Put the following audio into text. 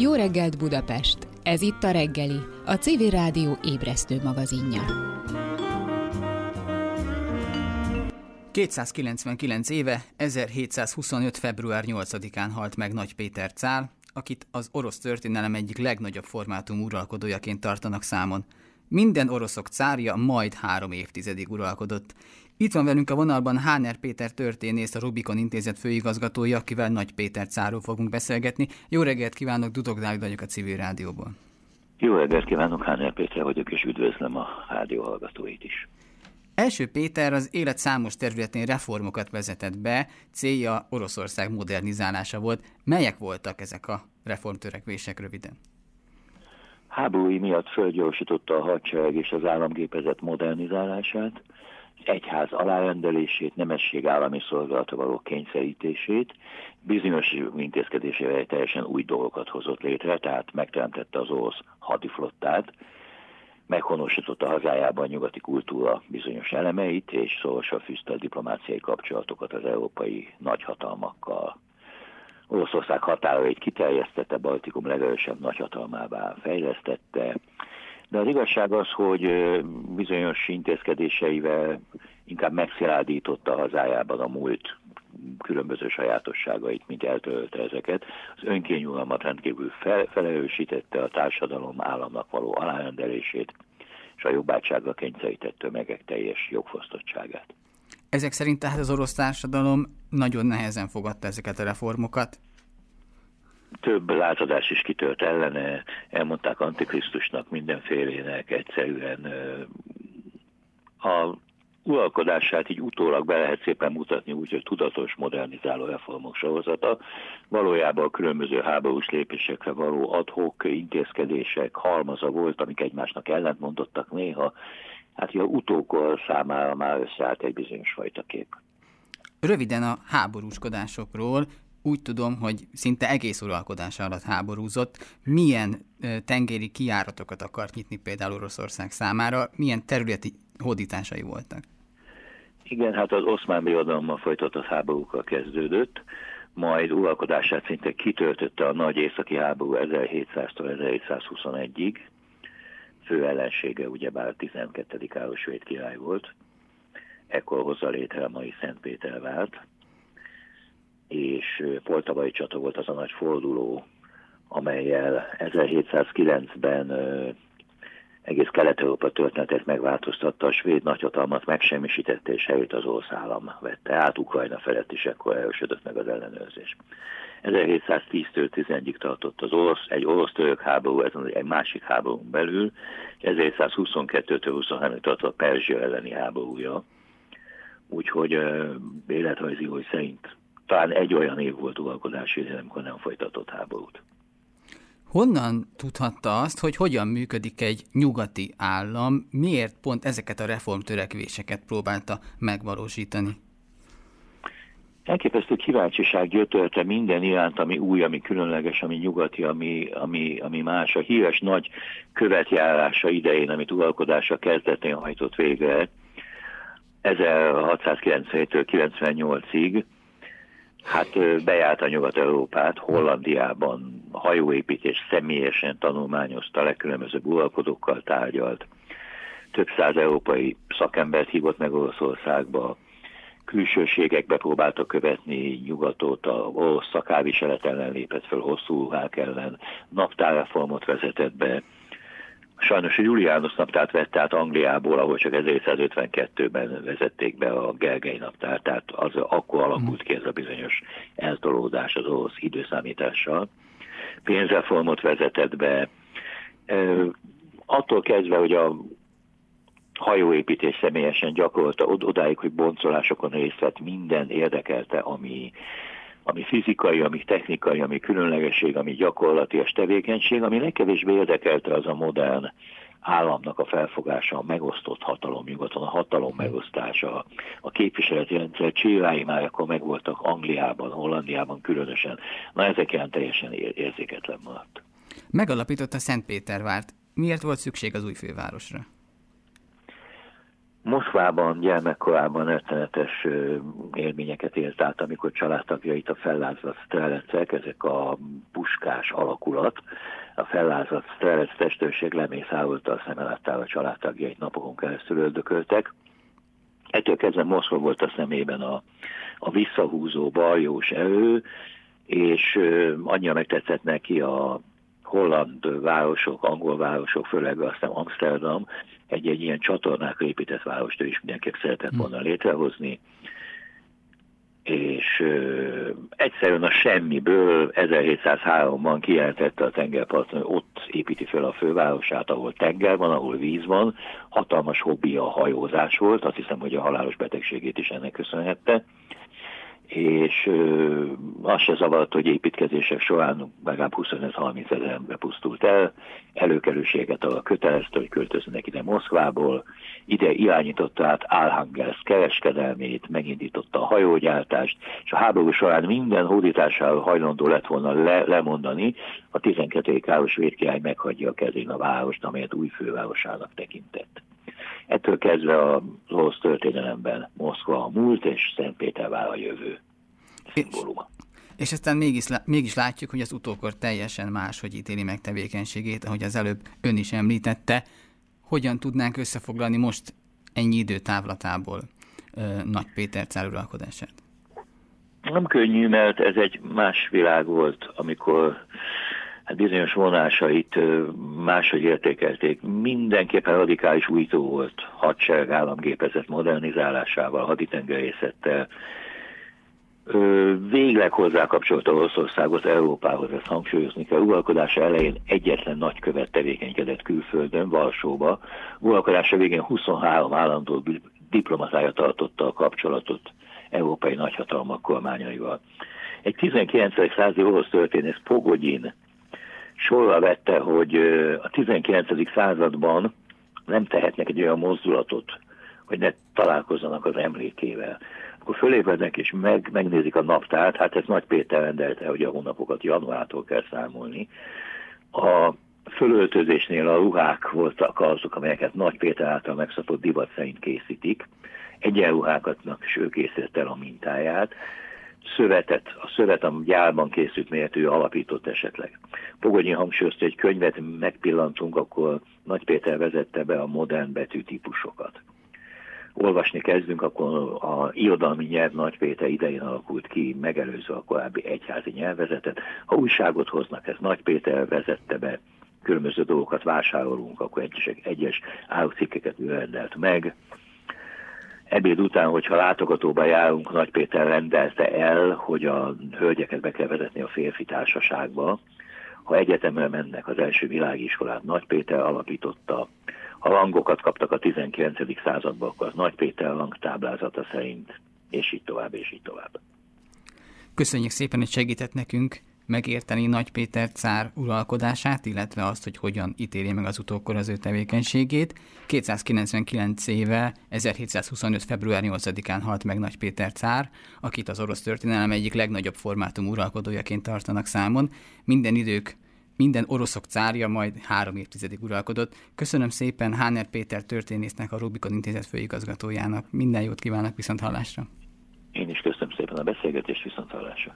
Jó reggelt Budapest! Ez itt a reggeli, a CV Rádió ébresztő magazinja. 299 éve, 1725. február 8-án halt meg Nagy Péter Cál, akit az orosz történelem egyik legnagyobb formátum uralkodójaként tartanak számon. Minden oroszok cárja majd három évtizedig uralkodott. Itt van velünk a vonalban Háner Péter történész, a Rubikon Intézet főigazgatója, akivel Nagy Péter cáról fogunk beszélgetni. Jó reggelt kívánok, Dudok Dávid vagyok a Civil Rádióból. Jó reggelt kívánok, Háner Péter vagyok, és üdvözlöm a rádió hallgatóit is. Első Péter az élet számos területén reformokat vezetett be, célja Oroszország modernizálása volt. Melyek voltak ezek a reformtörekvések röviden? Háborúi miatt fölgyorsította a hadsereg és az államgépezet modernizálását, egyház alárendelését, nemesség állami szolgálata való kényszerítését, bizonyos intézkedésével teljesen új dolgokat hozott létre, tehát megteremtette az orosz hadiflottát, meghonosította hazájában a nyugati kultúra bizonyos elemeit, és szorosan fűzte a diplomáciai kapcsolatokat az európai nagyhatalmakkal. Oroszország határait kiterjesztette, Baltikum legerősebb nagyhatalmává fejlesztette, de az igazság az, hogy bizonyos intézkedéseivel inkább megszilárdította hazájában a múlt különböző sajátosságait, mint eltörölte ezeket. Az önkényuralmat rendkívül fel, a társadalom államnak való alárendelését, és a jobbátságra kényszerített tömegek teljes jogfosztottságát. Ezek szerint tehát az orosz társadalom nagyon nehezen fogadta ezeket a reformokat? több lázadás is kitört ellene, elmondták Antikrisztusnak, mindenfélének, egyszerűen a uralkodását így utólag be lehet szépen mutatni, úgyhogy tudatos, modernizáló reformok sorozata. Valójában a különböző háborús lépésekre való adhok intézkedések halmaza volt, amik egymásnak ellentmondottak néha. Hát a utókor számára már összeállt egy bizonyos fajta kép. Röviden a háborúskodásokról úgy tudom, hogy szinte egész uralkodása alatt háborúzott. Milyen tengeri kijáratokat akart nyitni például Oroszország számára, milyen területi hódításai voltak? Igen, hát az oszmán birodalommal folytatott háborúkkal kezdődött, majd uralkodását szinte kitöltötte a nagy északi háború 1700-tól 1721-ig. Fő ellensége ugyebár a 12. Károly király volt. Ekkor hozza létre a mai Szentpétervárt és Poltavai csata volt az a nagy forduló, amelyel 1709-ben egész Kelet-Európa történetét megváltoztatta, a svéd nagyhatalmat megsemmisítette, és helyét az orosz állam vette át, Ukrajna felett is ekkor erősödött meg az ellenőrzés. 1710-től 11-ig tartott az orosz, egy orosz-török háború, ez egy másik háborún belül, 1722-től 23-ig tartott a Perzsia elleni háborúja, úgyhogy életrajzi hogy szerint talán egy olyan év volt uralkodási idő, amikor nem folytatott háborút. Honnan tudhatta azt, hogy hogyan működik egy nyugati állam, miért pont ezeket a reformtörekvéseket próbálta megvalósítani? Elképesztő kíváncsiság gyötörte minden iránt, ami új, ami különleges, ami nyugati, ami, ami, ami más. A híres nagy követjárása idején, amit uralkodása kezdetén hajtott végre, 1697-től 98-ig, Hát bejárt a Nyugat-Európát, Hollandiában hajóépítés személyesen tanulmányozta, legkülönbözőbb uralkodókkal tárgyalt. Több száz európai szakembert hívott meg Oroszországba, külsőségekbe próbálta követni nyugatot, a orosz szakáviselet ellen lépett fel hosszú ruhák ellen, naptárreformot vezetett be, Sajnos a Juliánus naptárt vette át Angliából, ahol csak 1752-ben vezették be a Gergely naptárt, tehát az akkor alakult ki ez a bizonyos eltolódás az orosz időszámítással. Pénzreformot vezetett be, attól kezdve, hogy a hajóépítés személyesen gyakorolta odáig, hogy boncolásokon részt vett minden érdekelte, ami ami fizikai, ami technikai, ami különlegesség, ami gyakorlatias tevékenység, ami legkevésbé érdekelte az a modern államnak a felfogása, a megosztott hatalom nyugaton, a hatalom megosztása, a képviseleti rendszer csillái már akkor megvoltak Angliában, Hollandiában különösen. Na ezek ilyen teljesen érzéketlen maradt. Megalapította Szentpétervárt. Miért volt szükség az új fővárosra? Moszkvában gyermekkorában rettenetes élményeket élt át, amikor családtagjait a fellázadt strelecek, ezek a puskás alakulat, a fellázadt strelec testőrség lemészárolta a szemeláttál a családtagjait napokon keresztül öldököltek. Ettől kezdve Moszkva volt a szemében a, a visszahúzó baljós erő, és annyira megtetszett neki a holland városok, angol városok, főleg aztán Amsterdam, egy-egy ilyen csatornákra épített várost ő is mindenképp szeretett volna hm. létrehozni, és ö, egyszerűen a semmiből 1703-ban kijelentette a tengerparton, hogy ott építi fel a fővárosát, ahol tenger van, ahol víz van, hatalmas hobbi a hajózás volt, azt hiszem, hogy a halálos betegségét is ennek köszönhette, és ö, azt se zavart, hogy építkezések során legalább 25-30 ezer ember pusztult el, előkerülséget a kötelezte, hogy költöznek ide Moszkvából, ide irányította át Alhangelsz kereskedelmét, megindította a hajógyártást, és a háború során minden hódításáról hajlandó lett volna le, lemondani, a 12. Káros védkirály meghagyja a kezén a várost, amelyet új fővárosának tekintett. Ettől kezdve a orosz történelemben Moszkva a múlt, és Szentpétervár a jövő szimbóluma. És aztán mégis, mégis látjuk, hogy az utókor teljesen más, hogy ítéli meg tevékenységét, ahogy az előbb ön is említette. Hogyan tudnánk összefoglalni most ennyi idő távlatából Nagy Péter cár uralkodását? Nem könnyű, mert ez egy más világ volt, amikor hát bizonyos vonásait máshogy értékelték. Mindenképpen radikális újtó volt hadsereg államgépezet modernizálásával, haditengerészettel, végleg hozzá kapcsolta Oroszországot Európához, ezt hangsúlyozni kell. Uralkodása elején egyetlen nagykövet tevékenykedett külföldön, Varsóba. Uralkodása végén 23 állandó diplomatája tartotta a kapcsolatot európai nagyhatalmak kormányaival. Egy 19. századi orosz történész Pogodin sorra vette, hogy a 19. században nem tehetnek egy olyan mozdulatot, hogy ne találkozzanak az emlékével. Akkor fölébrednek és meg, megnézik a naptárt, hát ez Nagy Péter rendelte, hogy a hónapokat januártól kell számolni. A fölöltözésnél a ruhák voltak azok, amelyeket Nagy Péter által megszapott divat szerint készítik. Egyenruhákatnak is ő készített el a mintáját szövetet, a szövet a gyárban készült, melyet ő alapított esetleg. Pogonyi hangsúlyozta, hogy könyvet megpillantunk, akkor Nagy Péter vezette be a modern betűtípusokat. Olvasni kezdünk, akkor a irodalmi nyelv Nagy Péter idején alakult ki, megelőző a korábbi egyházi nyelvezetet. Ha újságot hoznak, ez Nagy Péter vezette be, különböző dolgokat vásárolunk, akkor egyes, egyes árucikkeket ő rendelt meg ebéd után, hogyha látogatóba járunk, Nagy Péter rendelte el, hogy a hölgyeket be kell vezetni a férfi társaságba. Ha egyetemre mennek az első világiskolát, Nagy Péter alapította. Ha rangokat kaptak a 19. században, akkor az Nagy Péter rangtáblázata szerint, és így tovább, és így tovább. Köszönjük szépen, hogy segített nekünk megérteni Nagy Péter cár uralkodását, illetve azt, hogy hogyan ítéli meg az utókor az ő tevékenységét. 299 éve, 1725. február 8-án halt meg Nagy Péter cár, akit az orosz történelem egyik legnagyobb formátum uralkodójaként tartanak számon. Minden idők minden oroszok cárja majd három évtizedig uralkodott. Köszönöm szépen Háner Péter történésznek, a Rubikon Intézet főigazgatójának. Minden jót kívánok viszont hallásra. Én is köszönöm szépen a beszélgetést, viszont hallásra.